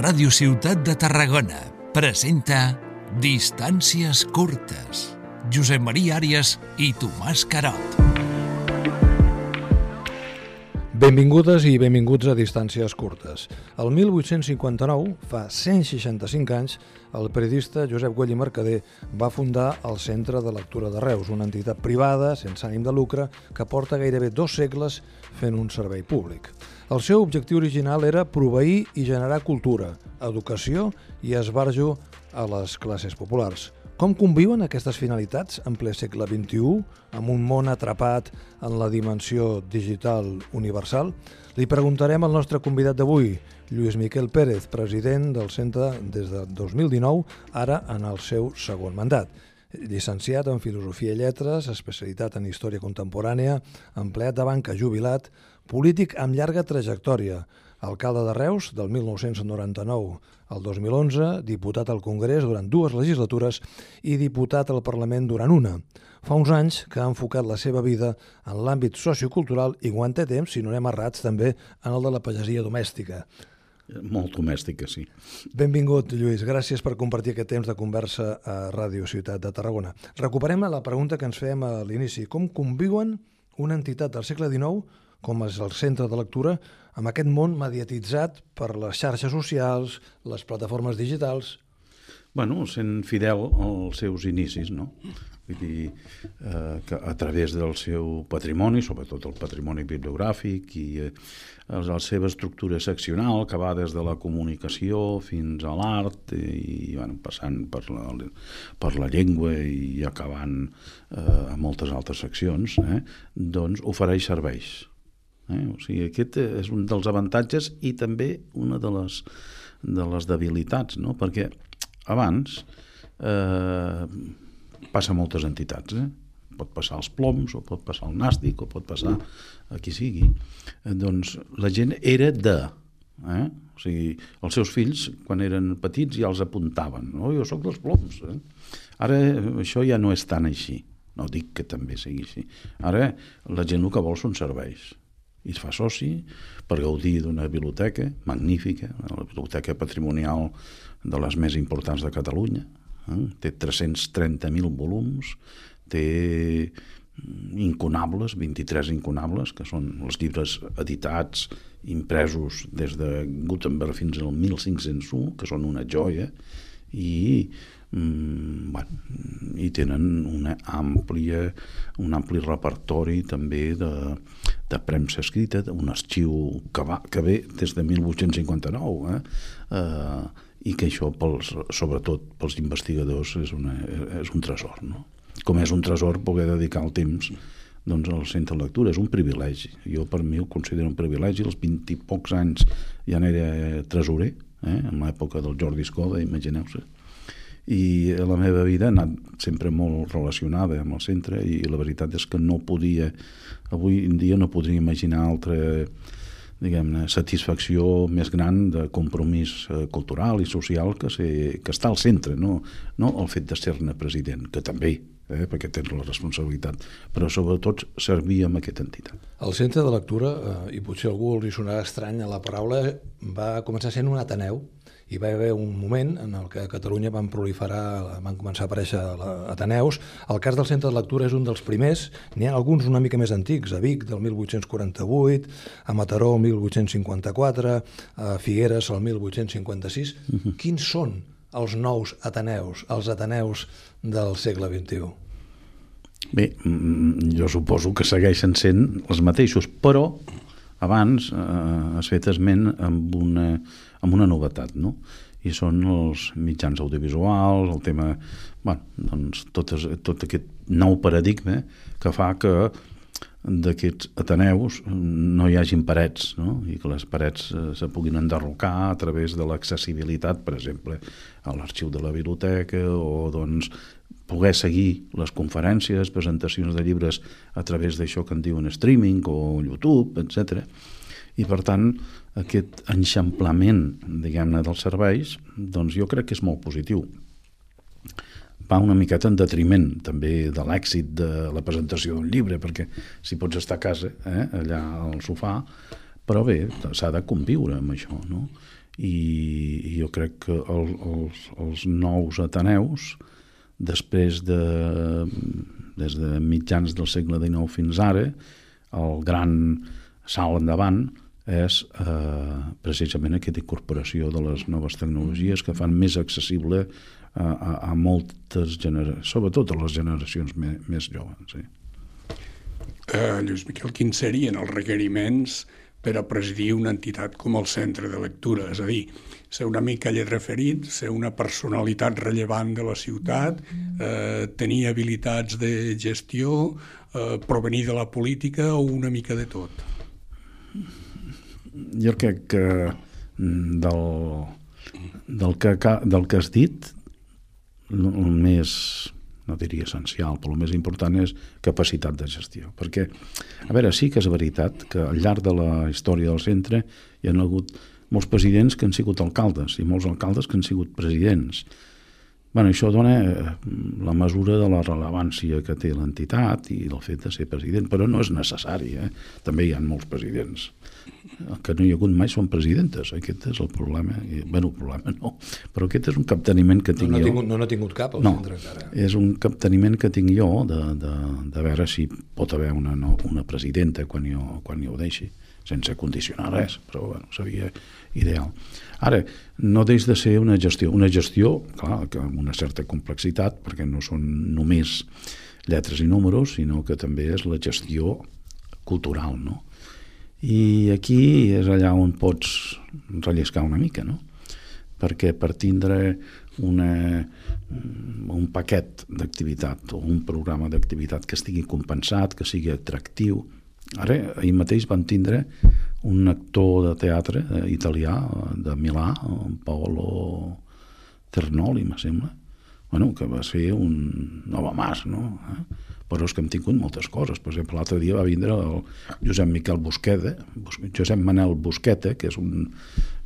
Ràdio Ciutat de Tarragona presenta Distàncies curtes. Josep Maria Àrias i Tomàs Carot. Benvingudes i benvinguts a Distàncies curtes. El 1859, fa 165 anys, el periodista Josep Güell i Mercader va fundar el Centre de Lectura de Reus, una entitat privada, sense ànim de lucre, que porta gairebé dos segles fent un servei públic. El seu objectiu original era proveir i generar cultura, educació i esbarjo a les classes populars. Com conviuen aquestes finalitats en ple segle XXI, amb un món atrapat en la dimensió digital universal? Li preguntarem al nostre convidat d'avui, Lluís Miquel Pérez, president del centre des de 2019, ara en el seu segon mandat. Llicenciat en Filosofia i Lletres, especialitat en Història Contemporània, empleat de banca jubilat, polític amb llarga trajectòria, alcalde de Reus del 1999 al 2011, diputat al Congrés durant dues legislatures i diputat al Parlament durant una. Fa uns anys que ha enfocat la seva vida en l'àmbit sociocultural i quan té temps, si no anem errats, també en el de la pagesia domèstica. Molt domèstica, sí. Benvingut, Lluís. Gràcies per compartir aquest temps de conversa a Ràdio Ciutat de Tarragona. Recuperem la pregunta que ens fèiem a l'inici. Com conviuen una entitat del segle XIX, com és el centre de lectura, amb aquest món mediatitzat per les xarxes socials, les plataformes digitals? Bueno, sent fidel als seus inicis, no? Vull dir, eh, que a través del seu patrimoni, sobretot el patrimoni bibliogràfic i eh, la seva estructura seccional, que va des de la comunicació fins a l'art i, bueno, passant per la, per la llengua i acabant eh, a moltes altres seccions, eh, doncs ofereix serveis. Eh? O sigui, aquest és un dels avantatges i també una de les, de les debilitats, no? perquè abans eh, passa moltes entitats, eh? pot passar als ploms, o pot passar al nàstic, o pot passar a qui sigui. Eh, doncs la gent era de... Eh? O sigui, els seus fills, quan eren petits, ja els apuntaven. No? Jo sóc dels ploms. Eh? Ara això ja no és tan així. No dic que també sigui així. Ara la gent el que vol són serveis i es fa soci per gaudir d'una biblioteca magnífica, la biblioteca patrimonial de les més importants de Catalunya, eh? té 330.000 volums, té incunables, 23 incunables, que són els llibres editats, impresos des de Gutenberg fins al 1501, que són una joia, i mm, bueno, i tenen una àmplia, un ampli repertori també de, de premsa escrita, un arxiu que, va, que ve des de 1859, eh? eh i que això, pels, sobretot pels investigadors, és, una, és un tresor. No? Com és un tresor poder dedicar el temps doncs, al centre de lectura, és un privilegi. Jo per mi ho considero un privilegi, als 20 i pocs anys ja n'era tresorer, eh? en l'època del Jordi Escoda, imagineu-se, i la meva vida ha anat sempre molt relacionada amb el centre i la veritat és que no podia, avui en dia no podria imaginar altra diguem-ne, satisfacció més gran de compromís eh, cultural i social que, ser, que està al centre, no, no el fet de ser-ne president, que també, eh, perquè tens la responsabilitat, però sobretot servir amb aquesta entitat. El centre de lectura, eh, i potser algú li sonarà estrany a la paraula, va començar sent un Ateneu, hi va haver un moment en el que a Catalunya van proliferar, van començar a aparèixer Ateneus. El cas del centre de lectura és un dels primers, n'hi ha alguns una mica més antics, a Vic del 1848, a Mataró el 1854, a Figueres el 1856. Uh -huh. Quins són els nous Ateneus, els Ateneus del segle XXI? Bé, mm, jo suposo que segueixen sent els mateixos, però abans eh, has fet esment amb una amb una novetat, no? i són els mitjans audiovisuals, el tema, bueno, doncs tot, és, tot aquest nou paradigma que fa que d'aquests ateneus no hi hagin parets no? i que les parets eh, se puguin enderrocar a través de l'accessibilitat, per exemple, a l'arxiu de la biblioteca o doncs, poder seguir les conferències, presentacions de llibres a través d'això que en diuen streaming o YouTube, etc i per tant aquest enxamplament diguem-ne dels serveis doncs jo crec que és molt positiu va una miqueta en detriment també de l'èxit de la presentació d'un llibre perquè si pots estar a casa eh, allà al sofà però bé, s'ha de conviure amb això no? i, i jo crec que el, els, els nous Ateneus, després de, des de mitjans del segle XIX fins ara, el gran salt endavant és eh, precisament aquesta incorporació de les noves tecnologies que fan més accessible a, a, a moltes generacions, sobretot a les generacions més, més joves. Sí. Uh, Lluís Miquel, quins serien els requeriments per a presidir una entitat com el Centre de Lectura? És a dir, ser una mica referit, ser una personalitat rellevant de la ciutat, eh, tenir habilitats de gestió, eh, provenir de la política o una mica de tot? Jo crec que mm, del, del, que, del que has dit, el més, no diria essencial, però el més important és capacitat de gestió. Perquè, a veure, sí que és veritat que al llarg de la història del centre hi han hagut molts presidents que han sigut alcaldes i molts alcaldes que han sigut presidents. Bueno, això dona eh, la mesura de la rellevància que té l'entitat i el fet de ser president, però no és necessari. Eh? També hi ha molts presidents. El que no hi ha hagut mai són presidentes. Aquest és el problema. I, bueno, problema no, però aquest és un capteniment que tinc no, no jo. Tingut, no n'ha tingut cap al no, centre encara. és un capteniment que tinc jo de, de, de veure si pot haver una, no, una presidenta quan jo, quan jo ho deixi sense condicionar res, però bueno, seria ideal. Ara, no deix de ser una gestió. Una gestió, clar, que amb una certa complexitat, perquè no són només lletres i números, sinó que també és la gestió cultural, no? I aquí és allà on pots relliscar una mica, no? Perquè per tindre una, un paquet d'activitat o un programa d'activitat que estigui compensat, que sigui atractiu, Ara, ahir mateix van tindre un actor de teatre eh, italià de Milà, en Paolo Ternoli, me sembla, bueno, que va ser un nova mas, no? Eh? Però és que hem tingut moltes coses. Per exemple, l'altre dia va vindre el Josep Miquel Busqueta, Josep Manel Busqueta, que és un,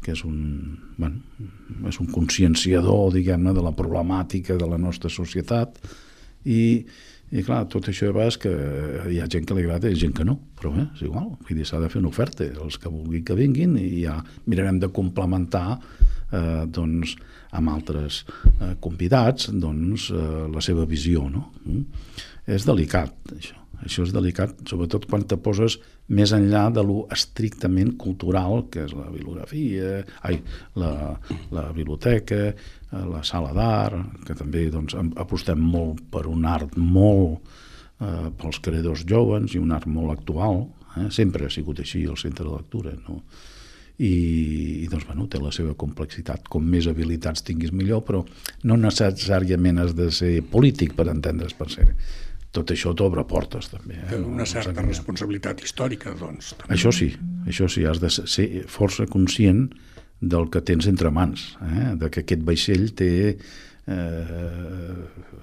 que és un, bueno, és un conscienciador, diguem-ne, de la problemàtica de la nostra societat, i i clar, tot això és que hi ha gent que li agrada i gent que no, però bé, és igual, vull dir, s'ha de fer una oferta, els que vulguin que vinguin i ja mirarem de complementar eh, doncs, amb altres eh, convidats doncs, eh, la seva visió, no? Mm? És delicat, això. Això és delicat, sobretot quan te poses més enllà de lo estrictament cultural, que és la bibliografia, ai, la, la biblioteca, la sala d'art, que també doncs, apostem molt per un art molt eh, pels creadors joves i un art molt actual, eh? sempre ha sigut així el centre de lectura, no? I, i doncs, bueno, té la seva complexitat. Com més habilitats tinguis millor, però no necessàriament has de ser polític per entendre's per ser tot això t'obre portes també. Eh? Una certa no responsabilitat històrica, doncs. També. Això sí, això sí, has de ser força conscient del que tens entre mans, eh? de que aquest vaixell té eh,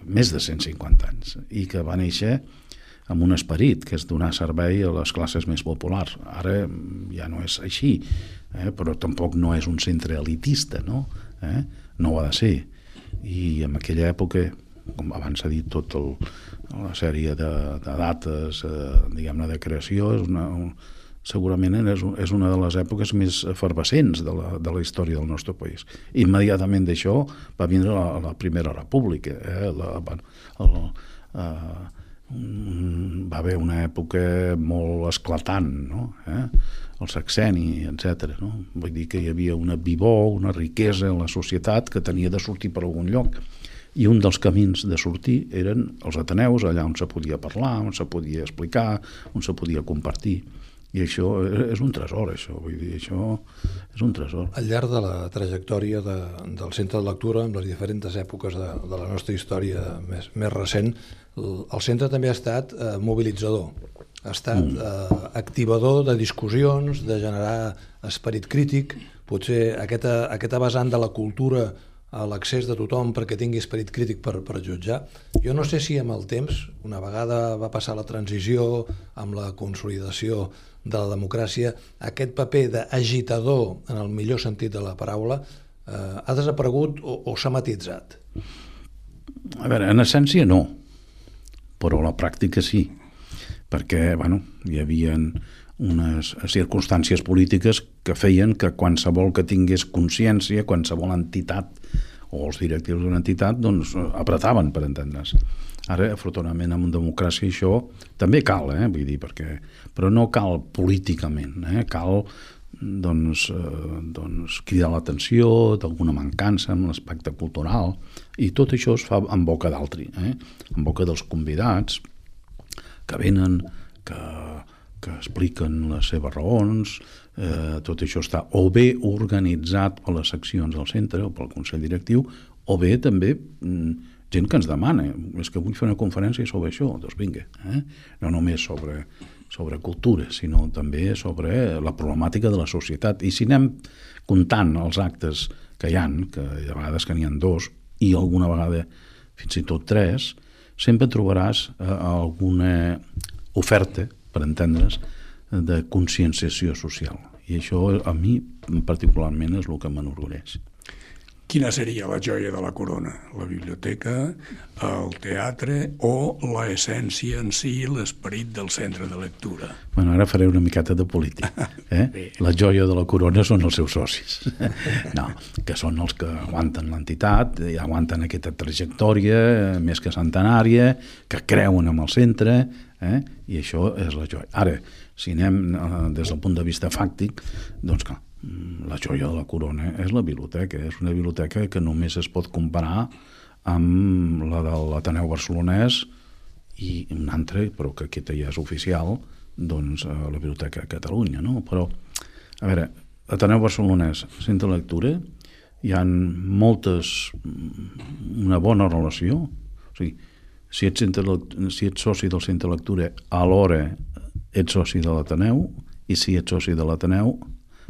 més de 150 anys i que va néixer amb un esperit, que és donar servei a les classes més populars. Ara ja no és així, eh? però tampoc no és un centre elitista, no? Eh? No ho ha de ser. I en aquella època, com abans s'ha dit, tot el, la sèrie de, de dates, eh, diguem-ne, de creació, és una, un, segurament és, és una de les èpoques més efervescents de la, de la història del nostre país. Immediatament d'això va vindre la, la Primera República. Eh? La, el, el, eh, va haver una època molt esclatant, no? eh? el sexeni, etc. No? Vull dir que hi havia una vivor, una riquesa en la societat que tenia de sortir per algun lloc i un dels camins de sortir eren els Ateneus, allà on se podia parlar, on se podia explicar, on se podia compartir. I això és un tresor, això, vull dir, això és un tresor. Al llarg de la trajectòria de, del centre de lectura, amb les diferents èpoques de, de la nostra història més, més recent, el, centre també ha estat eh, mobilitzador, ha estat mm. eh, activador de discussions, de generar esperit crític, potser aquesta, aquesta vessant de la cultura a l'accés de tothom perquè tingui esperit crític per, per jutjar. Jo no sé si amb el temps, una vegada va passar la transició, amb la consolidació de la democràcia, aquest paper d'agitador, en el millor sentit de la paraula, eh, ha desaparegut o, o s'ha matitzat? A veure, en essència no, però a la pràctica sí, perquè bueno, hi havia unes circumstàncies polítiques que feien que qualsevol que tingués consciència, qualsevol entitat o els directius d'una entitat, doncs apretaven, per entendre's. Ara, afortunadament, en democràcia això també cal, eh? Vull dir, perquè... Però no cal políticament, eh? Cal doncs, eh, doncs cridar l'atenció d'alguna mancança en l'aspecte cultural i tot això es fa en boca d'altri, eh? en boca dels convidats que venen, que, que expliquen les seves raons, eh, tot això està o bé organitzat per les seccions del centre o pel Consell Directiu, o bé també mm, gent que ens demana, és que vull fer una conferència sobre això, doncs vinga, eh? no només sobre, sobre cultura, sinó també sobre la problemàtica de la societat. I si anem comptant els actes que hi han, que a vegades que n'hi ha dos, i alguna vegada fins i tot tres, sempre trobaràs eh, alguna oferta per entendre's, de conscienciació social. I això a mi particularment és el que m'enorgulleix. Quina seria la joia de la corona? La biblioteca, el teatre o la essència en si, l'esperit del centre de lectura? Bueno, ara faré una miqueta de polític. Eh? la joia de la corona són els seus socis. No, que són els que aguanten l'entitat, aguanten aquesta trajectòria més que centenària, que creuen en el centre, eh? i això és la joia. Ara, si anem eh, des del punt de vista fàctic, doncs clar, mm, la joia de la corona és la biblioteca, és una biblioteca que només es pot comparar amb la de l'Ateneu Barcelonès i un altre, però que aquesta ja és oficial, doncs a la Biblioteca de Catalunya, no? Però, a veure, Ateneu Barcelonès, centre de lectura, hi ha moltes, una bona relació, o sigui, si ets, si ets soci del centre de lectura, alhora ets soci de l'Ateneu, i si ets soci de l'Ateneu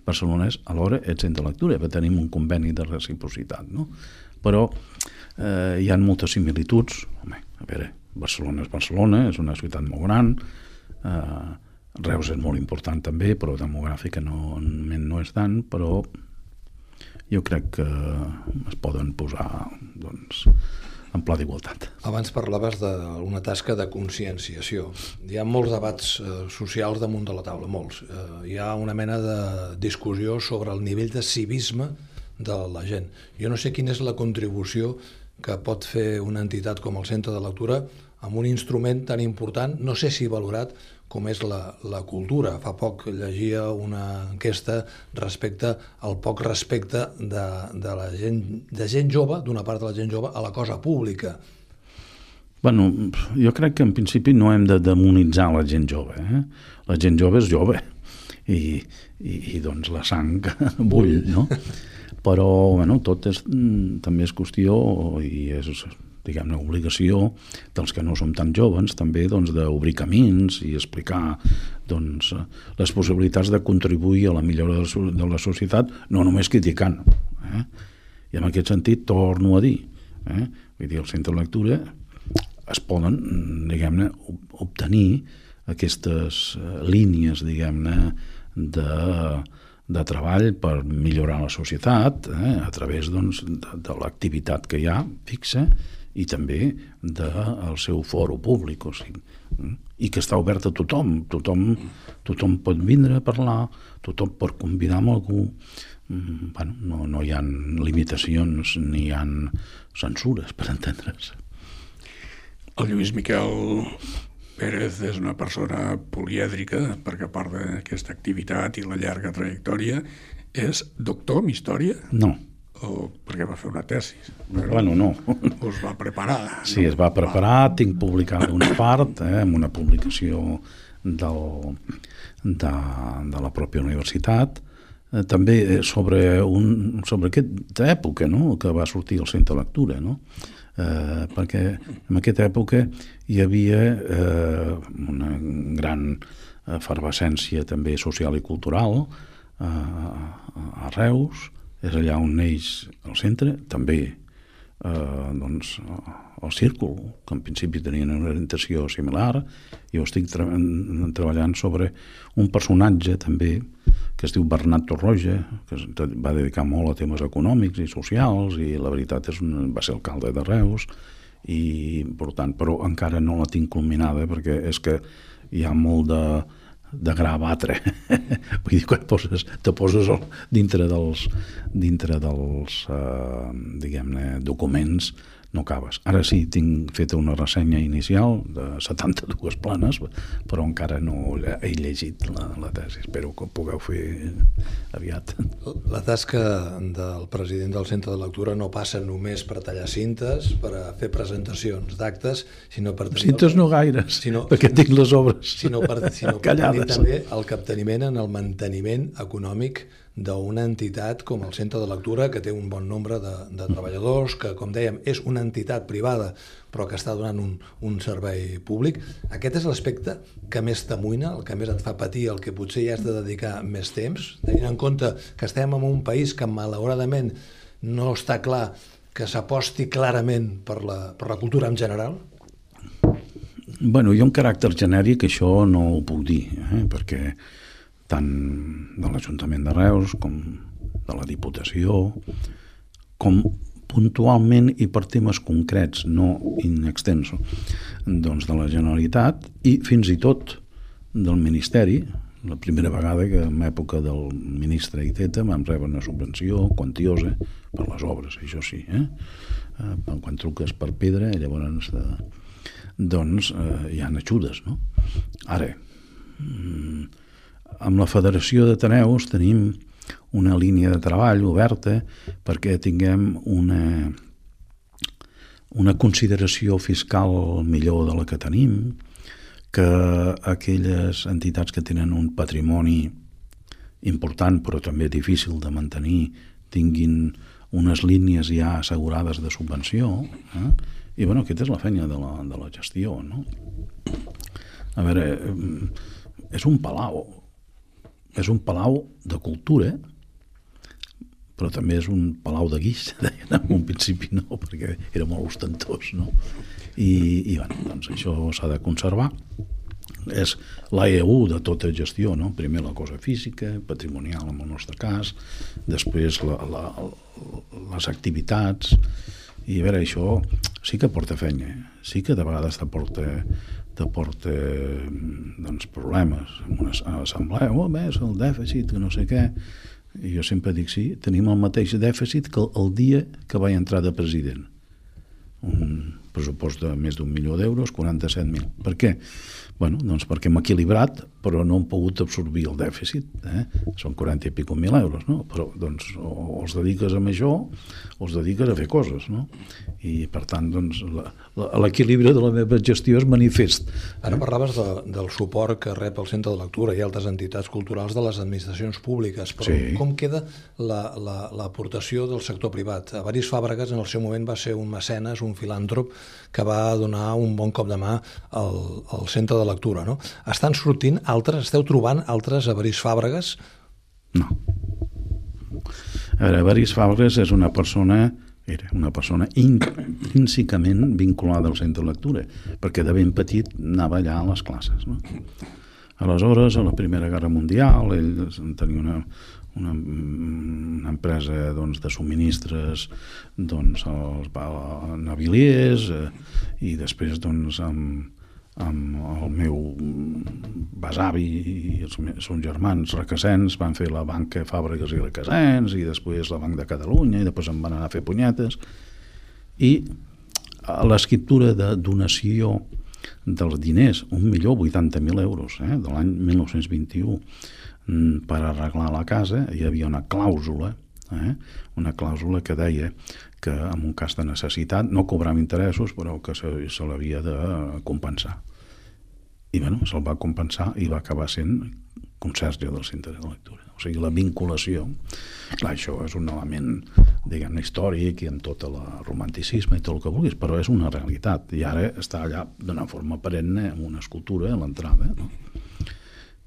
barcelonès, alhora ets centre de lectura, perquè tenim un conveni de reciprocitat, no? Però eh, hi ha moltes similituds, home, a veure, Barcelona és Barcelona, és una ciutat molt gran, eh, Reus és molt important també, però demogràfica no, no és tant, però jo crec que es poden posar doncs, en pla d'igualtat. Abans parlaves d'una tasca de conscienciació. Hi ha molts debats eh, socials damunt de la taula, molts. Eh, hi ha una mena de discussió sobre el nivell de civisme de la gent. Jo no sé quina és la contribució que pot fer una entitat com el Centre de Lectura amb un instrument tan important, no sé si valorat, com és la, la cultura. Fa poc llegia una enquesta respecte al poc respecte de, de la gent, de gent jove, d'una part de la gent jove, a la cosa pública. Bueno, jo crec que en principi no hem de demonitzar la gent jove. Eh? La gent jove és jove i, i, i doncs la sang bull, no? Però, bueno, tot és, mm, també és qüestió i és diguem-ne, obligació dels que no som tan joves també doncs, d'obrir camins i explicar doncs, les possibilitats de contribuir a la millora de la societat, no només criticant. Eh? I en aquest sentit torno a dir, eh? vull dir, el centre de lectura es poden, diguem-ne, obtenir aquestes eh, línies, diguem-ne, de, de treball per millorar la societat eh, a través doncs, de, de l'activitat que hi ha fixa i també del seu foro públic, o sigui, mm, i que està obert a tothom, tothom, tothom pot vindre a parlar, tothom pot convidar amb algú, mm, bueno, no, no hi ha limitacions ni hi ha censures, per entendre's. El Lluís Miquel Pérez és una persona polièdrica, perquè a part d'aquesta activitat i la llarga trajectòria, és doctor en història? No, o perquè va fer una tesi. Però bueno, no. Us va preparar. Sí, es va preparar, va. tinc publicat una part, eh, amb una publicació del, de, de la pròpia universitat, eh, també eh, sobre, un, sobre aquesta època no? que va sortir el centre de lectura, no? eh, perquè en aquesta època hi havia eh, una gran efervescència també social i cultural eh, a Reus, és allà on neix el centre, també eh, doncs, el círcul, que en principi tenien una orientació similar, i jo estic tra treballant sobre un personatge també que es diu Bernat Torroja, que es va dedicar molt a temes econòmics i socials, i la veritat és un, va ser alcalde de Reus, i per tant, però encara no la tinc culminada perquè és que hi ha molt de, de gra batre. Vull dir, quan poses, te poses el, dintre dels, dintre dels eh, diguem-ne, documents, no acabes. Ara sí, tinc feta una ressenya inicial de 72 planes, però encara no he llegit la, la tesi. Espero que ho pugueu fer aviat. La tasca del president del centre de lectura no passa només per tallar cintes, per a fer presentacions d'actes, sinó per... Tenir cintes no gaires, sinó, perquè tinc les obres sinó per, sinó per tenir també el capteniment en el manteniment econòmic d'una entitat com el Centre de Lectura, que té un bon nombre de, de treballadors, que, com dèiem, és una entitat privada, però que està donant un, un servei públic. Aquest és l'aspecte que més t'amoïna, el que més et fa patir, el que potser ja has de dedicar més temps, tenint en compte que estem en un país que, malauradament, no està clar que s'aposti clarament per la, per la cultura en general? Bueno, jo en caràcter genèric això no ho puc dir, eh? perquè tant de l'Ajuntament de Reus com de la Diputació, com puntualment i per temes concrets, no in extenso, doncs de la Generalitat i fins i tot del Ministeri, la primera vegada que en època del ministre Iteta vam rebre una subvenció quantiosa per les obres, això sí, eh? eh quan truques per pedra, llavors de, doncs eh, hi ha ajudes, no? Ara, mm, amb la Federació d'Ateneus tenim una línia de treball oberta perquè tinguem una, una consideració fiscal millor de la que tenim, que aquelles entitats que tenen un patrimoni important però també difícil de mantenir tinguin unes línies ja assegurades de subvenció eh? i bueno, aquesta és la feina de la, de la gestió no? a veure és un palau és un palau de cultura, però també és un palau de guix, en un principi no, perquè era molt ostentós, no? I, i bueno, doncs això s'ha de conservar. És l'AEU de tota gestió, no? Primer la cosa física, patrimonial en el nostre cas, després la, la, les activitats, i a veure, això sí que porta feina, sí que de vegades t'aporta t'aporta doncs, problemes en una assemblea, oh, és el dèficit, que no sé què, i jo sempre dic, sí, tenim el mateix dèficit que el dia que vaig entrar de president. Un pressupost de més d'un milió d'euros, 47.000. Per què? Bueno, doncs perquè hem equilibrat, però no hem pogut absorbir el dèficit. Eh? Són 40 i pico mil euros, no? Però doncs, o els dediques a això o els dediques a fer coses, no? I, per tant, doncs, l'equilibri de la meva gestió és manifest. Ara parlaves de, del suport que rep el Centre de Lectura i altres entitats culturals de les administracions públiques, però sí. com queda l'aportació la, la, del sector privat? Avaris Fàbregas en el seu moment va ser un mecenes, un filàntrop, que va donar un bon cop de mà al, al Centre de lectura, no? Estan sortint altres, esteu trobant altres Avaris Fàbregas? No. A veure, Avaris Fàbregas és una persona era una persona intrínsecament vinculada al centre de lectura, perquè de ben petit anava allà a les classes. No? Aleshores, a la Primera Guerra Mundial, ell tenia una, una, una empresa doncs, de subministres doncs, als naviliers eh, i després doncs, amb, amb el meu besavi i els meus, són germans requesens van fer la banca Fàbregas i Requesens i després la Banc de Catalunya i després em van anar a fer punyetes. I l'escriptura de donació dels diners, 1.080.000 euros eh, de l'any 1921 mm, per arreglar la casa hi havia una clàusula eh, una clàusula que deia que en un cas de necessitat no cobrava interessos però que se, se l'havia de compensar i bueno, se'l va compensar i va acabar sent conserge del centre de lectura o sigui, la vinculació clar, això és un element diguem històric i amb tot el romanticisme i tot el que vulguis, però és una realitat i ara està allà d'una forma perenne amb una escultura a l'entrada no?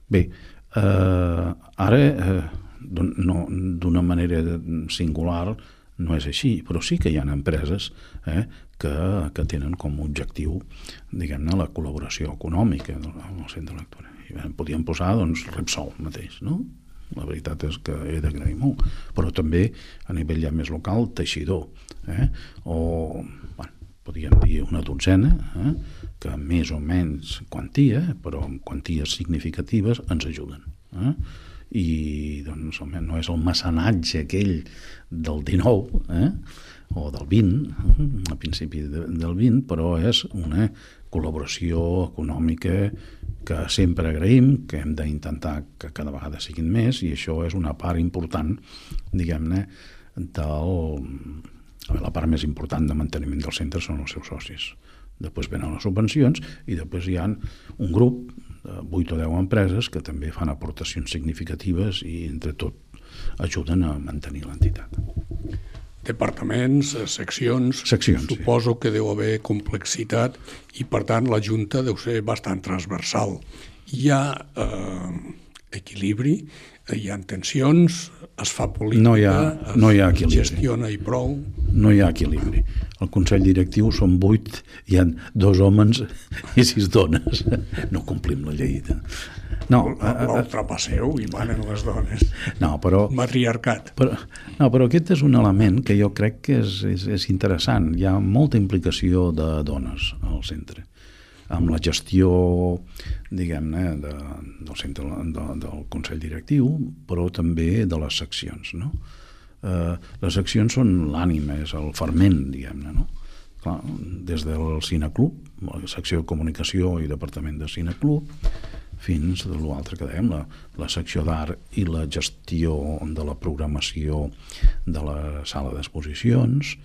bé, eh, ara eh, d'una manera singular no és així, però sí que hi ha empreses eh, que, que tenen com a objectiu diguem-ne la col·laboració econòmica amb el centre de lectura. I podíem posar doncs, Repsol mateix, no? La veritat és que he d'agrair molt, però també a nivell ja més local, teixidor, eh? o bueno, podríem dir una dotzena, eh, que més o menys quantia, però amb quanties significatives ens ajuden. Eh? I doncs, home, no és el mecenatge aquell del 19, eh? O del 20, eh? a principi de, del 20, però és una col·laboració econòmica que sempre agraïm, que hem d'intentar que cada vegada siguin més, i això és una part important, diguem-ne, del... La part més important de manteniment del centre són els seus socis. Després venen les subvencions i després hi ha un grup de 8 o 10 empreses que també fan aportacions significatives i entre tot ajuden a mantenir l'entitat departaments, eh, seccions, seccions suposo sí. que deu haver complexitat i per tant la Junta deu ser bastant transversal. Hi ha eh, equilibri, hi ha tensions, es fa política, no hi ha, no hi ha es gestiona i prou. No hi ha equilibri. El Consell Directiu són vuit, hi ha dos homes i sis dones. No complim la llei. No, L'altre passeu i manen les dones. No, però... Matriarcat. Però, no, però aquest és un element que jo crec que és, és, és interessant. Hi ha molta implicació de dones al centre amb la gestió, diguem-ne, de, del centre de, del Consell Directiu, però també de les seccions, no? Eh, les seccions són l'ànima, és el ferment, diguem-ne, no? Clar, des del Cineclub, la secció de comunicació i departament de Cineclub, fins a l'altre que dèiem, la, la secció d'art i la gestió de la programació de la sala d'exposicions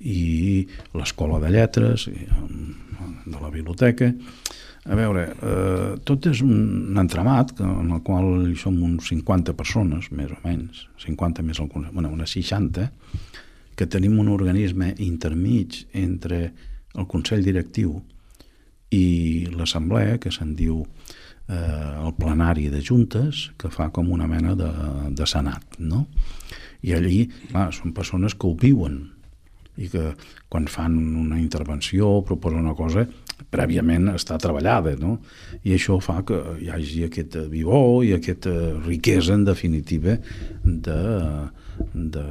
i l'escola de lletres de la biblioteca a veure, eh, tot és un entramat en el qual hi som uns 50 persones, més o menys, 50 més el, bueno, unes 60, que tenim un organisme intermig entre el Consell Directiu i l'Assemblea, que se'n diu eh, el plenari de juntes, que fa com una mena de, de senat, no? I allí, clar, són persones que ho viuen i que quan fan una intervenció, proposen una cosa, prèviament està treballada, no? I això fa que hi hagi aquest vivó i aquesta riquesa, en definitiva, de, de,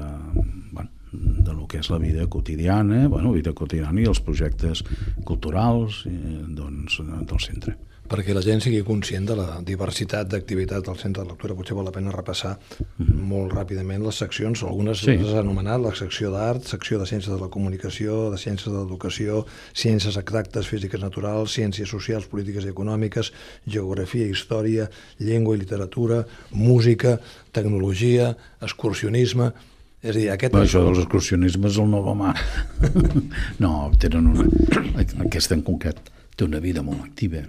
bueno, de lo que és la vida quotidiana, bueno, vida quotidiana i els projectes culturals eh, doncs, del centre perquè la gent sigui conscient de la diversitat d'activitats del centre de lectura. Potser val la pena repassar mm. molt ràpidament les seccions, algunes sí. les has anomenat, la secció d'art, secció de ciències de la comunicació, de ciències de l'educació, ciències exactes, físiques naturals, ciències socials, polítiques i econòmiques, geografia, història, llengua i literatura, música, tecnologia, excursionisme... És a dir, aquest... Però això dels excursionismes és el nou home. no, tenen una... Aquesta en concret té una vida molt activa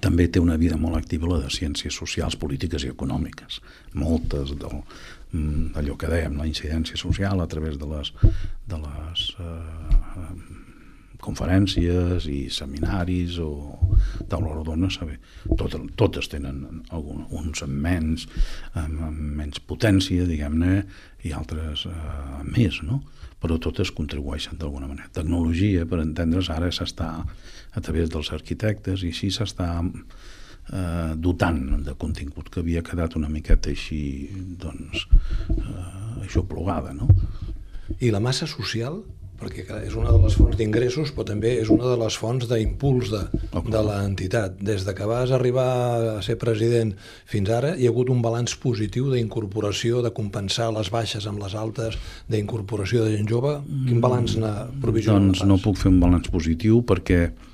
també té una vida molt activa la de ciències socials, polítiques i econòmiques. Moltes del, mm, d'allò que dèiem, la incidència social a través de les, de les eh, conferències i seminaris o taula rodona, saber, tot, totes tenen algun, uns amb menys, amb, amb menys potència, diguem-ne, i altres eh, més, no? però totes contribueixen d'alguna manera. Tecnologia, per entendre's, ara s'està a través dels arquitectes i així s'està eh, dotant de contingut que havia quedat una miqueta així, doncs, eh, això plogada, no? I la massa social perquè és una de les fonts d'ingressos, però també és una de les fonts d'impuls de, de l'entitat. Des de que vas arribar a ser president fins ara, hi ha hagut un balanç positiu d'incorporació, de compensar les baixes amb les altes, d'incorporació de gent jove. Quin balanç n'ha provisionat? Doncs no puc fer un balanç positiu perquè eh,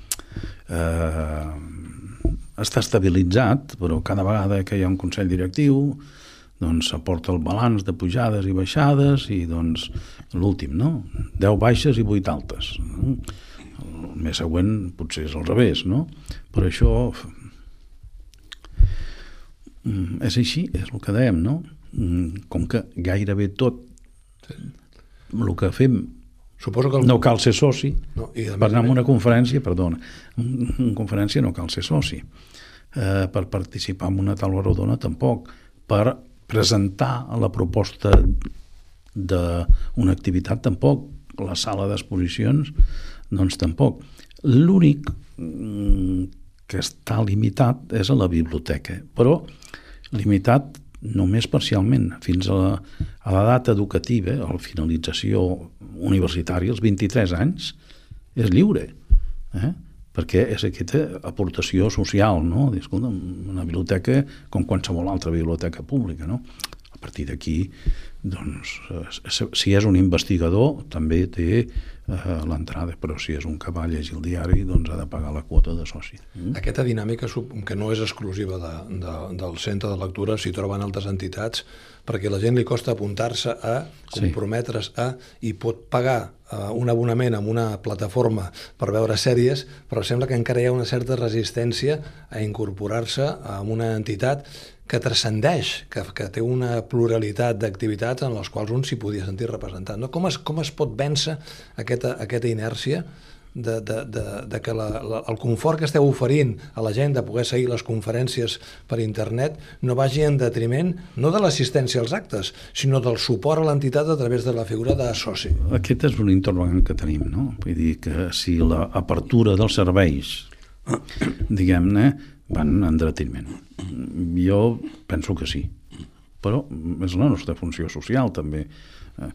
està estabilitzat, però cada vegada que hi ha un Consell Directiu doncs s'aporta el balanç de pujades i baixades i doncs l'últim, no? 10 baixes i 8 altes. El mes següent potser és al revés, no? Però això mm, és així, és el que dèiem, no? Mm, com que gairebé tot el que fem Suposo que el... No cal ser soci. No, i per anar a una conferència, perdona, una conferència no cal ser soci. Eh, per participar en una taula rodona tampoc. Per presentar la proposta d'una activitat tampoc. La sala d'exposicions, doncs tampoc. L'únic mm, que està limitat és a la biblioteca, però limitat només parcialment, fins a la, a l'edat educativa, a la finalització universitària, als 23 anys, és lliure. Eh? perquè és aquesta aportació social, no? Escolta, una biblioteca com qualsevol altra biblioteca pública, no? A partir d'aquí, doncs, si és un investigador, també té eh, l'entrada, però si és un que va llegir el diari, doncs ha de pagar la quota de soci. Mm? Aquesta dinàmica, que no és exclusiva de, de, del centre de lectura, s'hi troben altres entitats, perquè la gent li costa apuntar-se a, comprometre's a, i pot pagar un abonament amb una plataforma per veure sèries, però sembla que encara hi ha una certa resistència a incorporar-se a una entitat que transcendeix, que, que té una pluralitat d'activitats en les quals un s'hi podia sentir representat. No? Com, es, com es pot vèncer aquesta, aquesta inèrcia de, de, de, de que la, la, el confort que esteu oferint a la gent de poder seguir les conferències per internet no vagi en detriment no de l'assistència als actes, sinó del suport a l'entitat a través de la figura de soci. Aquest és un interrogant que tenim, no? Vull dir que si l'apertura dels serveis, diguem-ne, van en detriment. Jo penso que sí, però és la nostra funció social també. Eh,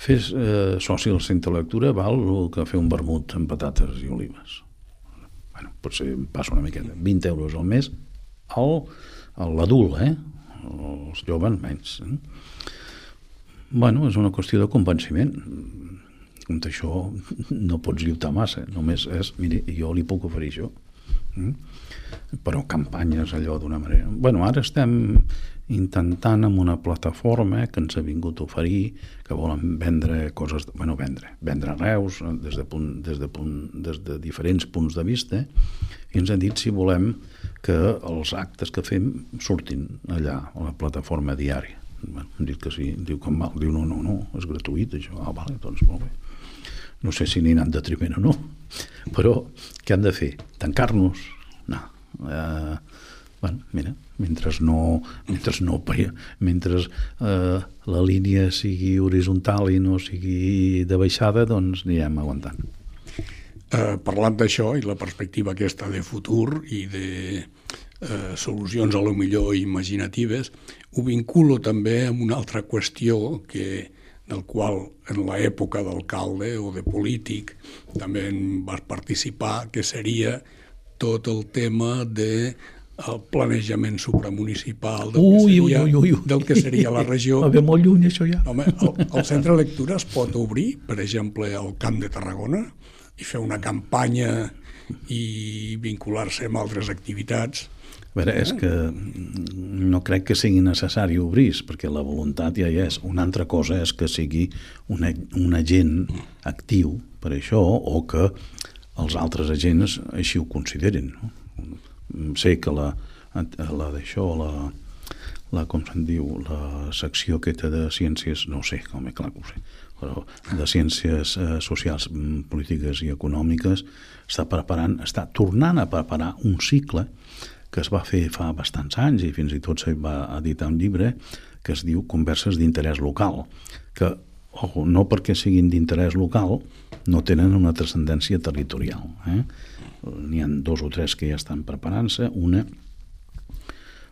fer eh, soci al centre de lectura val el que fer un vermut amb patates i olives. Bueno, potser passa una miqueta. 20 euros al mes al, l'adult, eh? Els joves menys. Eh? Bueno, és una qüestió de convenciment. Com això no pots lluitar massa, només és, mire, jo li puc oferir això. Mm? però campanyes allò d'una manera... bueno, ara estem intentant amb una plataforma que ens ha vingut a oferir, que volen vendre coses, bueno, vendre, vendre reus des de, punt, des de, punt, des de diferents punts de vista, i ens han dit si volem que els actes que fem surtin allà, a la plataforma diària. Bueno, hem dit que sí, diu com mal, diu no, no, no, és gratuït això, ah, vale, doncs molt bé. No sé si n'hi ha detriment o no, però què han de fer? Tancar-nos? No, eh, bueno, mira, mentre no, mentre no mentre eh, la línia sigui horitzontal i no sigui de baixada, doncs anirem aguantant. Eh, parlant d'això i la perspectiva aquesta de futur i de eh, solucions a lo millor imaginatives, ho vinculo també amb una altra qüestió que del qual en l'època d'alcalde o de polític també en vas participar, que seria tot el tema de el planejament supramunicipal del, ui, que seria, ui, ui, ui. del que seria la regió. Va bé molt lluny, això ja. Home, el, el centre de lectura es pot obrir, per exemple, al Camp de Tarragona i fer una campanya i vincular-se amb altres activitats. A veure, és que no crec que sigui necessari obrir perquè la voluntat ja hi és. Una altra cosa és que sigui un, un agent actiu per això o que els altres agents així ho consideren. No? Sé que la, la d'això, la, la, com se'n diu, la secció aquesta de ciències, no sé, com és clar que ho sé, però de ciències eh, socials, mm, polítiques i econòmiques està preparant, està tornant a preparar un cicle que es va fer fa bastants anys i fins i tot se va editar un llibre que es diu Converses d'interès local, que, ojo, no perquè siguin d'interès local, no tenen una transcendència territorial. Eh? N'hi han dos o tres que ja estan preparant-se, una,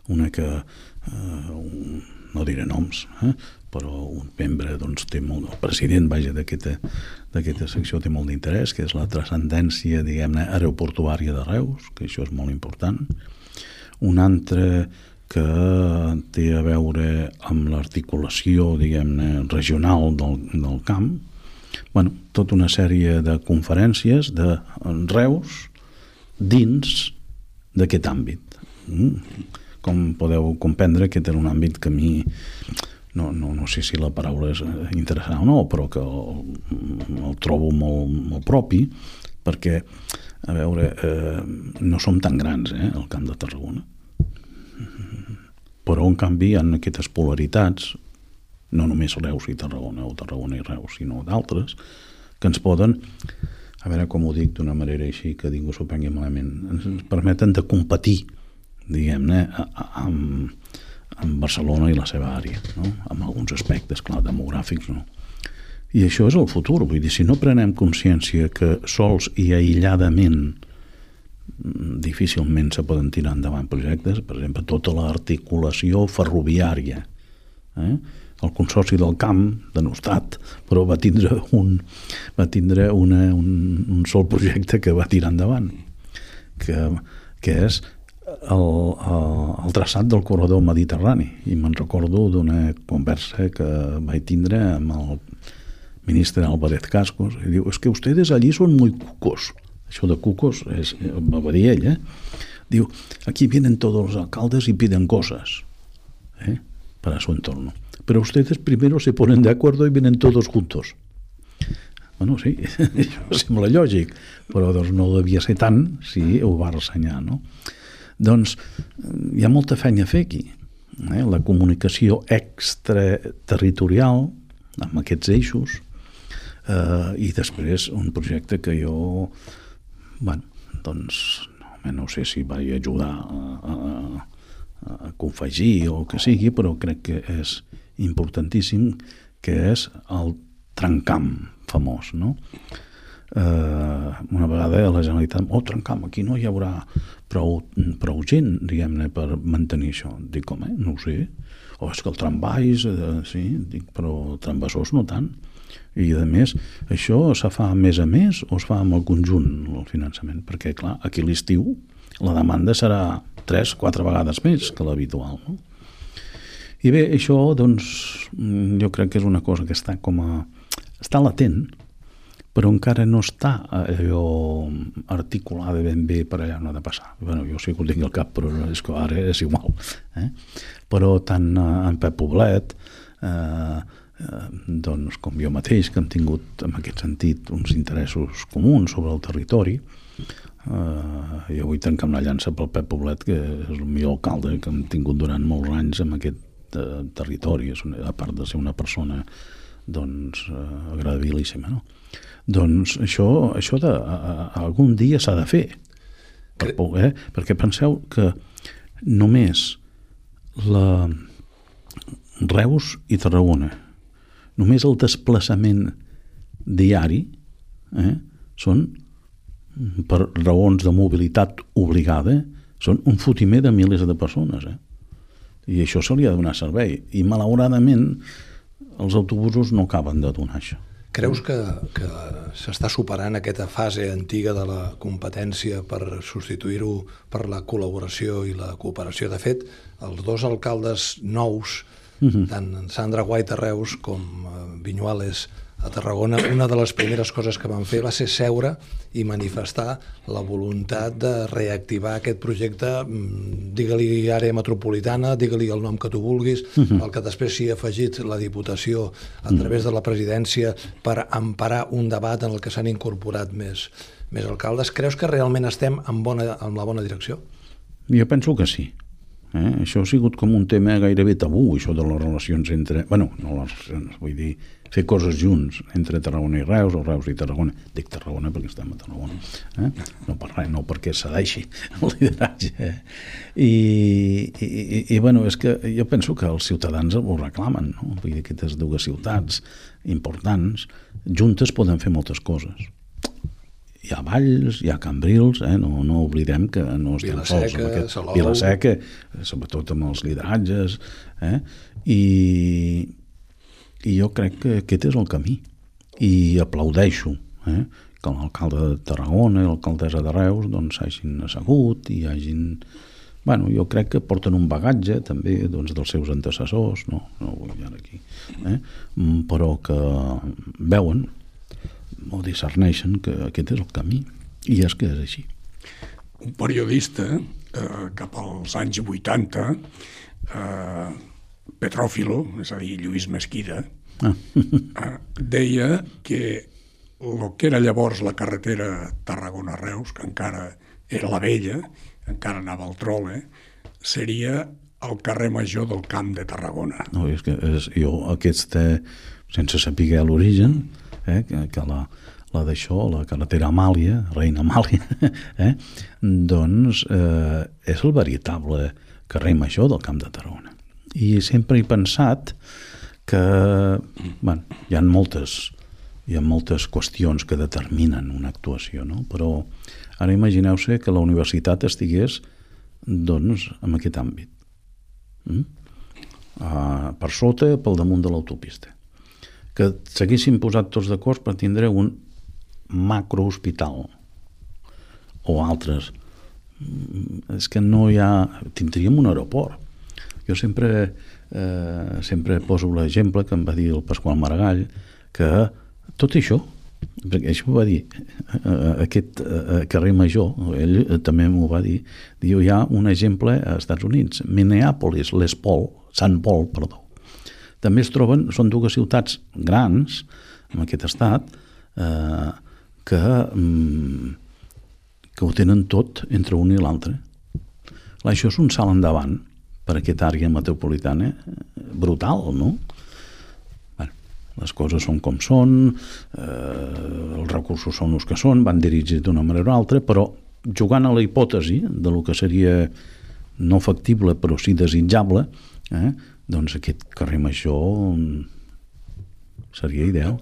una que, eh, un, no diré noms, eh? però un membre doncs, té molt, el president vaja d'aquesta secció té molt d'interès, que és la transcendència, diguem-ne, aeroportuària de Reus, que això és molt important. Un altre que té a veure amb l'articulació, diguem-ne, regional del, del camp, bueno, tota una sèrie de conferències de Reus dins d'aquest àmbit. Mm. Com podeu comprendre, aquest era un àmbit que a mi no, no, no sé si la paraula és interessant o no, però que el, el trobo molt, molt propi, perquè, a veure, eh, no som tan grans, eh, al Camp de Tarragona. Però, en canvi, ha aquestes polaritats no només Reus i Tarragona o Tarragona i Reus, sinó d'altres, que ens poden, a veure com ho dic d'una manera així que ningú s'ho prengui malament, ens permeten de competir, diguem-ne, amb, amb Barcelona i la seva àrea, no? amb alguns aspectes, clar, demogràfics, no? I això és el futur, vull dir, si no prenem consciència que sols i aïlladament mm, difícilment se poden tirar endavant projectes, per exemple, tota l'articulació ferroviària, eh? El Consorci del Camp, de Nostrat, però va tindre un, va tindre una, un, un sol projecte que va tirar endavant, que, que és el, el, el traçat del corredor mediterrani. I me'n recordo d'una conversa que vaig tindre amb el ministre Álvarez Cascos, i diu, és es que ustedes allí són muy cucos. Això de cucos és, va dir ell, eh? Diu, aquí vienen todos los alcaldes y piden cosas ¿eh? para su entorno. Pero ustedes primero se ponen de acuerdo y vienen todos juntos. Bueno, sí, això sembla lògic, però doncs no devia ser tant si ho va ressenyar, no? Doncs hi ha molta feina a fer aquí. Eh? La comunicació extraterritorial amb aquests eixos eh, i després un projecte que jo bueno, doncs no sé si vaig ajudar a, a, a confegir o que sigui, però crec que és importantíssim que és el trencam famós, no? Eh, una vegada a la Generalitat, oh, trencam, aquí no hi haurà prou, prou gent, diguem-ne, per mantenir això. Dic, com, eh? No ho sé. O oh, és que el tramvais, eh, sí, dic, però trambassors no tant. I, a més, això se fa més a més o es fa amb el conjunt, el finançament? Perquè, clar, aquí l'estiu la demanda serà 3-4 vegades més que l'habitual, no? I bé, això, doncs, jo crec que és una cosa que està com a... està latent, però encara no està allò articulada ben bé per allà on ha de passar. Bueno, jo sí que ho tinc al cap, però és que ara és igual. Eh? Però tant en Pep Poblet, eh, eh, doncs, com jo mateix, que hem tingut en aquest sentit uns interessos comuns sobre el territori, eh, jo vull tancar una llança pel Pep Poblet, que és el millor alcalde que hem tingut durant molts anys en aquest eh, territori, és una, a part de ser una persona doncs, eh, agradabilíssima, no? Doncs això, això de, a, a, algun dia s'ha de fer. Per, eh? Perquè penseu que només la Reus i Tarragona, només el desplaçament diari eh, són, per raons de mobilitat obligada, són un fotimer de milers de persones. Eh? I això se li ha de donar servei. I malauradament els autobusos no acaben de donar això. Creus que, que s'està superant aquesta fase antiga de la competència per substituir-ho per la col·laboració i la cooperació? De fet, els dos alcaldes nous, uh mhm. -huh. tant Sandra Guaita Reus com eh, Vinyuales a Tarragona, una de les primeres coses que van fer va ser seure i manifestar la voluntat de reactivar aquest projecte, mm, digue-li àrea metropolitana, digue-li el nom que tu vulguis, uh mhm. -huh. el que després s'hi ha afegit la Diputació a través de la presidència per emparar un debat en el que s'han incorporat més, més alcaldes. Creus que realment estem en, bona, en la bona direcció? Jo penso que sí. Eh? Això ha sigut com un tema gairebé tabú, això de les relacions entre... bueno, no les relacions, vull dir, fer coses junts entre Tarragona i Reus o Reus i Tarragona. Dic Tarragona perquè estem a Tarragona, eh? no per res, no perquè cedeixi el lideratge. Eh? I, i, i, bueno, és que jo penso que els ciutadans ho reclamen, no? Vull dir, aquestes dues ciutats importants, juntes poden fer moltes coses hi ha Valls, hi ha Cambrils, eh? no, no oblidem que no estem Vilaseca, sols amb aquest... Salou... Vilaseca, sobretot amb els lideratges, eh? I, i jo crec que aquest és el camí. I aplaudeixo eh, que l'alcalde de Tarragona i l'alcaldessa de Reus doncs assegut i hagin... Bueno, jo crec que porten un bagatge també doncs, dels seus antecessors, no, no vull anar aquí, eh? Mm, però que veuen o discerneixen que aquest és el camí i és que és així. Un periodista eh, cap als anys 80 eh, Petròfilo, és a dir, Lluís Mesquida, ah. Eh, deia que el que era llavors la carretera Tarragona-Reus, que encara era la vella, encara anava al trole, seria el carrer major del Camp de Tarragona. No, és que és, jo aquesta, sense saber l'origen, eh, que, la, la d'això, la carretera Amàlia, Reina Amàlia, eh, doncs eh, és el veritable carrer major del Camp de Tarragona i sempre he pensat que bueno, hi ha moltes hi ha moltes qüestions que determinen una actuació, no? però ara imagineu-se que la universitat estigués doncs, en aquest àmbit. Mm? Uh, per sota, pel damunt de l'autopista. Que s'haguessin posat tots d'acord per tindre un macrohospital o altres. Mm, És que no hi ha... Tindríem un aeroport. Jo sempre, eh, sempre poso l'exemple que em va dir el Pasqual Maragall, que tot això, perquè això ho va dir eh, aquest eh, carrer Major, ell eh, també m'ho va dir, diu, hi ha un exemple als Estats Units, Minneapolis, Les Paul, Sant Paul, perdó. També es troben, són dues ciutats grans, en aquest estat, eh, que, mm, que ho tenen tot entre un i l'altre. Això és un salt endavant per aquesta àrea metropolitana eh, brutal, no? Les coses són com són, eh, els recursos són els que són, van dirigits d'una manera o altra, però jugant a la hipòtesi de lo que seria no factible però sí desitjable, eh, doncs aquest carrer major mm, seria ideal.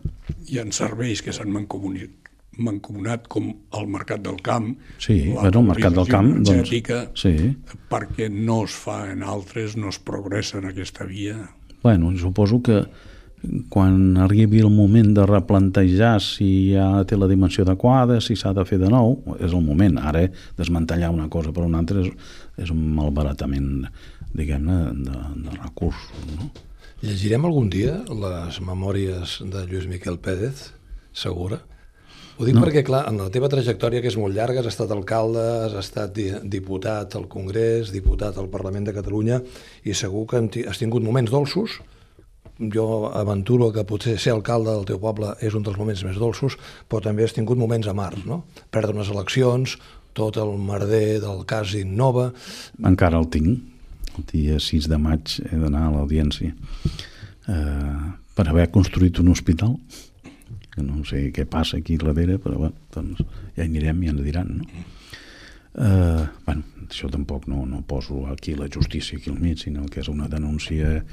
Hi ha serveis que s'han mancomunit mancomunat com el mercat del camp, Sí, la bueno, el mercat del camp, doncs, sí. perquè no es fa en altres, no es progressa en aquesta via. Bueno, suposo que quan arribi el moment de replantejar si ja té la dimensió adequada, si s'ha de fer de nou, és el moment. Ara, desmantellar una cosa per una altra és, és un malbaratament, diguem-ne, de, de recursos. No? Llegirem algun dia les memòries de Lluís Miquel Pérez, segura? Ho dic no. perquè, clar, en la teva trajectòria, que és molt llarga, has estat alcalde, has estat di diputat al Congrés, diputat al Parlament de Catalunya, i segur que has tingut moments dolços, jo aventuro que potser ser alcalde del teu poble és un dels moments més dolços, però també has tingut moments amargs, no? Perdre unes eleccions, tot el merder del cas Innova... Encara el tinc. El dia 6 de maig he d'anar a l'audiència eh, per haver construït un hospital que no sé què passa aquí darrere, però bueno, doncs ja hi anirem i ens diran, no? Eh, bueno, això tampoc no, no poso aquí la justícia aquí al mig, sinó que és una denúncia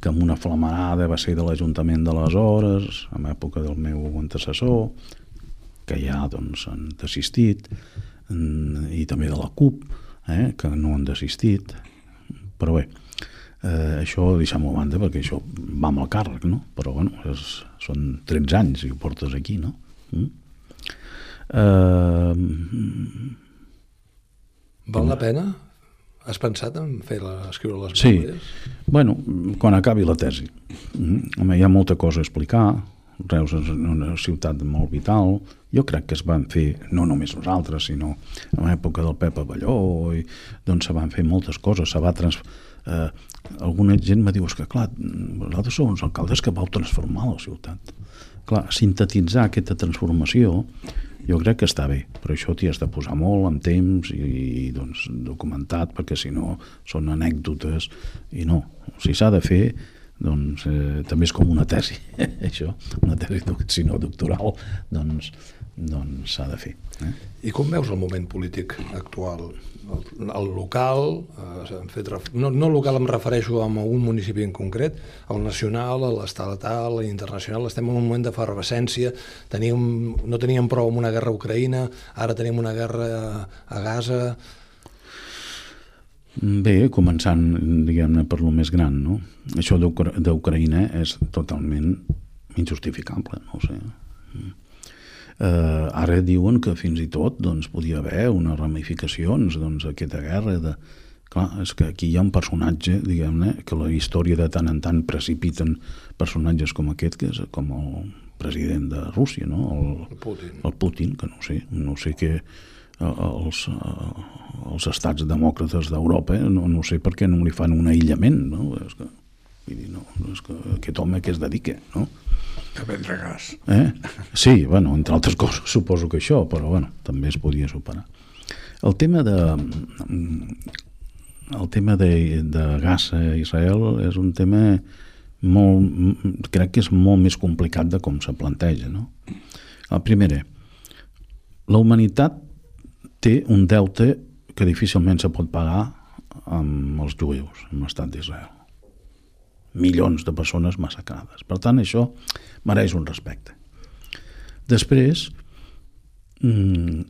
que amb una flamarada va ser de l'Ajuntament d'aleshores, en època del meu antecessor, que ja doncs, han desistit, i també de la CUP, eh, que no han desistit. Però bé, eh, això deixem-ho a banda perquè això va amb el càrrec, no? Però bueno, és, són 13 anys i ho portes aquí, no? Mm? Eh, Val la pena? Has pensat en fer la, escriure les Sí, memòries? bueno, quan acabi la tesi. Mm, home, hi ha molta cosa a explicar, Reus és una ciutat molt vital, jo crec que es van fer, no només nosaltres, sinó en l'època del Pep Avelló, i, doncs se van fer moltes coses, se va trans... Eh, alguna gent me diu, és que clar, vosaltres sou uns alcaldes que vau transformar la ciutat. Clar, sintetitzar aquesta transformació jo crec que està bé, però això t'hi has de posar molt amb temps i, i doncs, documentat, perquè si no són anècdotes i no, si s'ha de fer doncs eh, també és com una tesi això, una tesi si no doctoral doncs doncs s'ha de fer eh? I com veus el moment polític actual? El, el local, eh, s'han fet ref... no, no local em refereixo a un municipi en concret, el nacional, l'estatal, l'internacional, estem en un moment d'efervescència, teníem, no teníem prou amb una guerra a Ucraïna, ara tenim una guerra a Gaza... Bé, començant, diguem-ne, per lo més gran, no? Això d'Ucraïna és totalment injustificable, no ho sé. Eh, ara diuen que fins i tot doncs, podia haver unes ramificacions doncs, aquesta guerra de... Clar, és que aquí hi ha un personatge, diguem-ne, que la història de tant en tant precipiten personatges com aquest, que és com el president de Rússia, no? El, El Putin. El Putin, que no sé, no sé què els, els estats demòcrates d'Europa, no, no sé per què no li fan un aïllament, no? És que, vull dir, no, és que aquest home que es dedica, no? A vendre gas. Eh? Sí, bueno, entre altres coses suposo que això, però bueno, també es podia superar. El tema de el tema de, de gas a Israel és un tema molt, crec que és molt més complicat de com se planteja, no? El primer, la humanitat té un deute que difícilment se pot pagar amb els jueus, amb l'estat d'Israel. Milions de persones massacrades. Per tant, això mereix un respecte. Després, mm,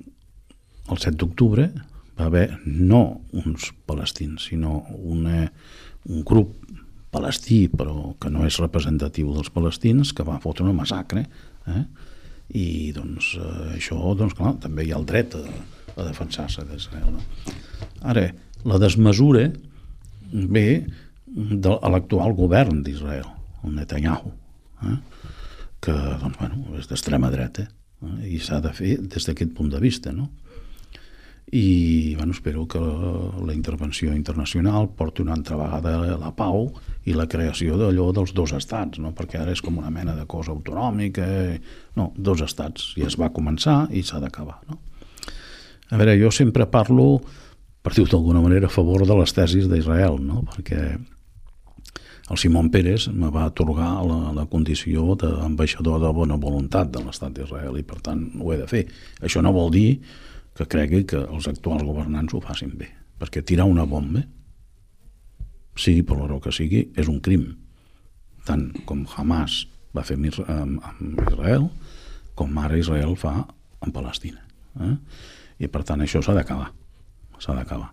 el 7 d'octubre va haver no uns palestins, sinó una, un grup palestí, però que no és representatiu dels palestins, que va fotre una massacre, eh? i doncs eh, això, doncs clar, també hi ha el dret a, a defensar-se d'Israel. No? Ara, la desmesura ve de l'actual govern d'Israel, el Netanyahu, eh? que doncs, bueno, és d'extrema dreta eh? i s'ha de fer des d'aquest punt de vista. No? i bueno, espero que la intervenció internacional porti una altra vegada la pau i la creació d'allò dels dos estats, no? perquè ara és com una mena de cosa autonòmica, no, dos estats, i es va començar i s'ha d'acabar. No? A veure, jo sempre parlo, per dir-ho d'alguna manera, a favor de les tesis d'Israel, no? perquè el Simon Pérez me va atorgar la, la condició d'ambaixador de bona voluntat de l'estat d'Israel i per tant ho he de fer. Això no vol dir que cregui que els actuals governants ho facin bé. Perquè tirar una bomba, sigui per raó que sigui, és un crim. Tant com Hamas va fer amb Israel, com ara Israel fa amb Palestina. Eh? I per tant això s'ha d'acabar. S'ha d'acabar.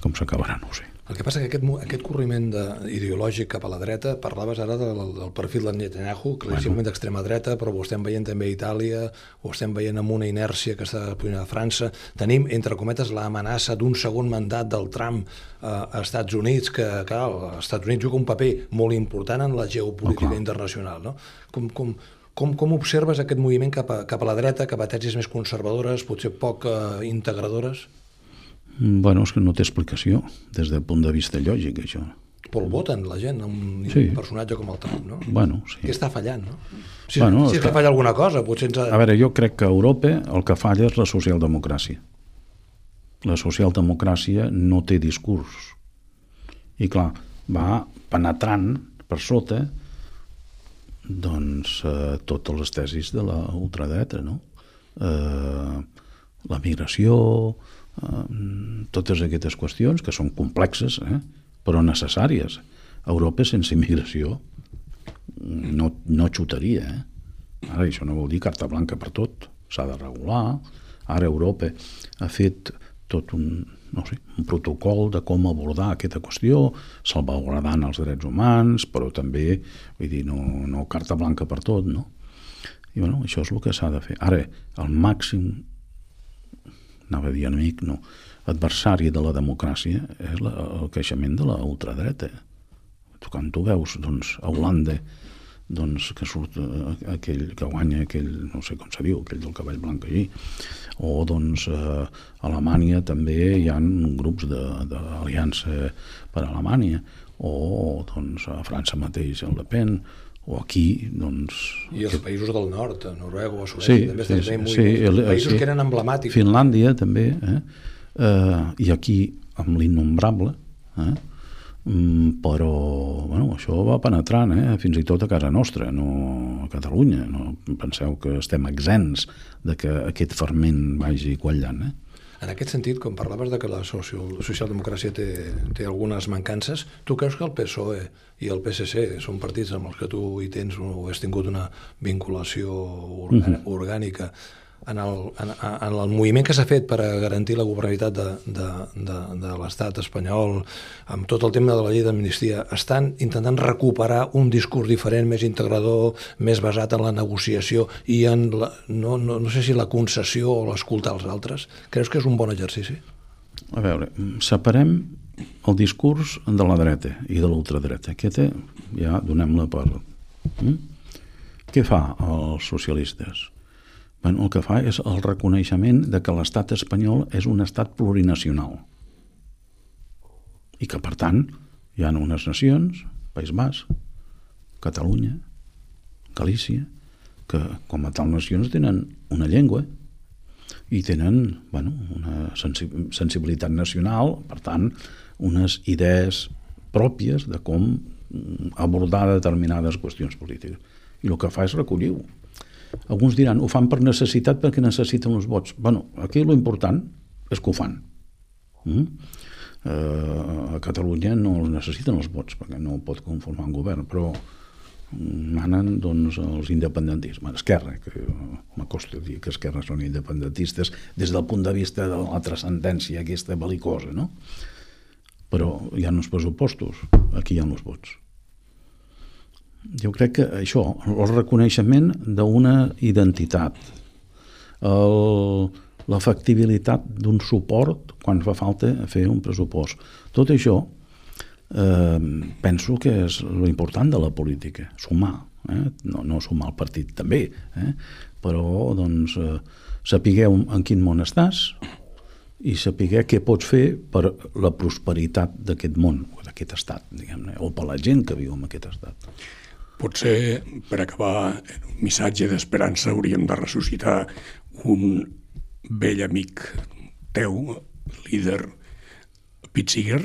Com s'acabarà, no ho sé. El que passa que aquest, aquest corriment de, ideològic cap a la dreta, parlaves ara del, del perfil de Netanyahu, claríssimament bueno. d'extrema dreta, però ho estem veient també a Itàlia, ho estem veient amb una inèrcia que està a França. Tenim, entre cometes, l'amenaça d'un segon mandat del Trump eh, a Estats Units, que, clar, els Estats Units juga un paper molt important en la geopolítica oh, internacional. No? Com, com, com, com observes aquest moviment cap a, cap a la dreta, cap a tesis més conservadores, potser poc eh, integradores? Bueno, és que no té explicació des del punt de vista lògic, això. Però el voten la gent, un sí. personatge com el Trump, no? Bueno, sí. Què està fallant, no? Si, bueno, si és que, que falla alguna cosa, potser ens ha... A veure, jo crec que a Europa el que falla és la socialdemocràcia. La socialdemocràcia no té discurs. I clar, va penetrant per sota doncs eh, totes les tesis de la ultradreta, no? Eh, la migració, eh, totes aquestes qüestions que són complexes eh, però necessàries Europa sense immigració no, no xutaria eh? ara això no vol dir carta blanca per tot s'ha de regular ara Europa ha fet tot un, no sé, un protocol de com abordar aquesta qüestió, salvaguardant els drets humans, però també, vull dir, no, no carta blanca per tot, no? I bueno, això és el que s'ha de fer. Ara, el màxim anava a dir enemic, no, adversari de la democràcia és la, el creixement de la ultradreta. Quan tu veus doncs, a Holanda doncs, que surt eh, aquell que guanya aquell, no sé com se diu, aquell del cavall blanc allí, o doncs a Alemanya també hi ha grups d'aliança per a Alemanya, o doncs a França mateix, el Le Pen, o aquí, doncs... I els que... països del nord, Noruega o Suècia, sí, també estan sí, sí, el, països sí. que eren emblemàtics. Finlàndia, també, eh? eh i aquí, amb l'innombrable, eh? Mm, però bueno, això va penetrant eh? fins i tot a casa nostra, no a Catalunya. No penseu que estem exempts de que aquest ferment vagi quallant. Eh? En aquest sentit, com parlaves de que la social, socialdemocràcia té, té algunes mancances, tu creus que el PSOE i el PSC són partits amb els que tu hi tens o has tingut una vinculació orgànica, uh -huh en el, en, en el moviment que s'ha fet per a garantir la governabilitat de, de, de, de l'estat espanyol, amb tot el tema de la llei d'amnistia, estan intentant recuperar un discurs diferent, més integrador, més basat en la negociació i en, la, no, no, no sé si la concessió o l'escoltar als altres. Creus que és un bon exercici? A veure, separem el discurs de la dreta i de l'ultradreta. Aquesta ja donem-la per... Mm? Què fa els socialistes? Bueno, el que fa és el reconeixement de que l'estat espanyol és un estat plurinacional i que, per tant, hi ha unes nacions, País Basc, Catalunya, Galícia, que com a tal nacions tenen una llengua i tenen bueno, una sensibilitat nacional, per tant, unes idees pròpies de com abordar determinades qüestions polítiques. I el que fa és recollir-ho alguns diran, ho fan per necessitat perquè necessiten els vots. bueno, aquí lo important és que ho fan. Mm? Eh, a Catalunya no els necessiten els vots perquè no pot conformar un govern, però manen doncs, els independentistes, Esquerra, que m'acosta dir que Esquerra són independentistes des del punt de vista de la transcendència aquesta belicosa, no? però hi ha uns pressupostos, aquí hi ha uns vots. Jo crec que això, el reconeixement d'una identitat, factibilitat d'un suport quan fa falta fer un pressupost. Tot això eh, penso que és l'important de la política, sumar, eh? no, no sumar el partit també, eh? però doncs, eh, sapigueu en quin món estàs i sapiguer què pots fer per la prosperitat d'aquest món, o d'aquest estat, diguem-ne, o per la gent que viu en aquest estat. Potser, per acabar, un missatge d'esperança hauríem de ressuscitar un vell amic teu, líder Pete Seeger,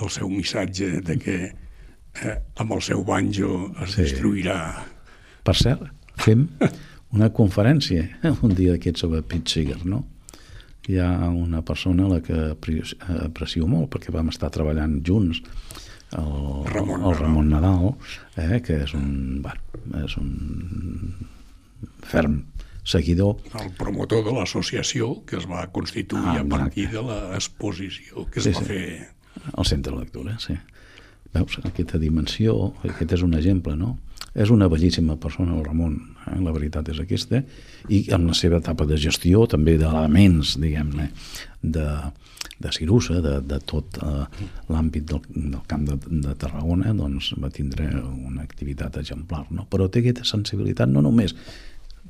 el seu missatge de que eh, amb el seu banjo es sí. destruirà. Per cert, fem una conferència un dia d'aquests sobre Pete Seeger, no? Hi ha una persona a la que aprecio molt perquè vam estar treballant junts el Ramon, el Ramon Nadal, eh, que és un, bueno, és un ferm seguidor. El promotor de l'associació que es va constituir ah, a partir de l'exposició que es sí, va sí. fer... Al centre de lectura, sí. Veus, aquesta dimensió, aquest és un exemple, no? És una bellíssima persona, el Ramon, eh? la veritat és aquesta, i en la seva etapa de gestió, també d'elements, diguem-ne, de, de Cirusa, de, de tot eh, l'àmbit del, del camp de, de Tarragona, doncs va tindre una activitat exemplar, no? Però té aquesta sensibilitat no només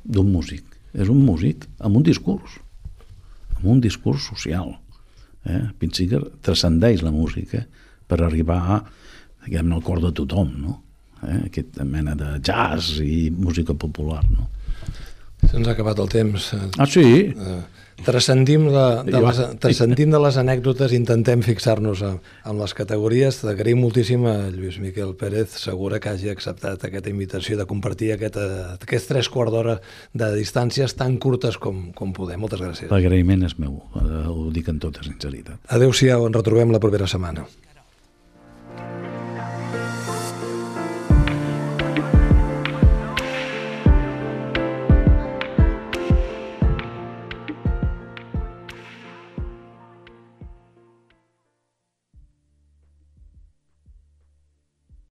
d'un músic, és un músic amb un discurs, amb un discurs social. Eh? Pinsiger transcendeix la música per arribar a, diguem-ne, al cor de tothom, no? Eh? aquesta mena de jazz i música popular. No? Se'ns ha acabat el temps. Ah, sí? Eh, transcendim, de, de les, transcendim de les anècdotes, intentem fixar-nos en les categories. T'agraïm moltíssim a Lluís Miquel Pérez, segura que hagi acceptat aquesta invitació de compartir aquest, aquests tres quarts d'hora de distàncies tan curtes com, com podem. Moltes gràcies. L'agraïment és meu, eh, ho dic en tota sinceritat. Adéu-siau, ens retrobem la propera setmana.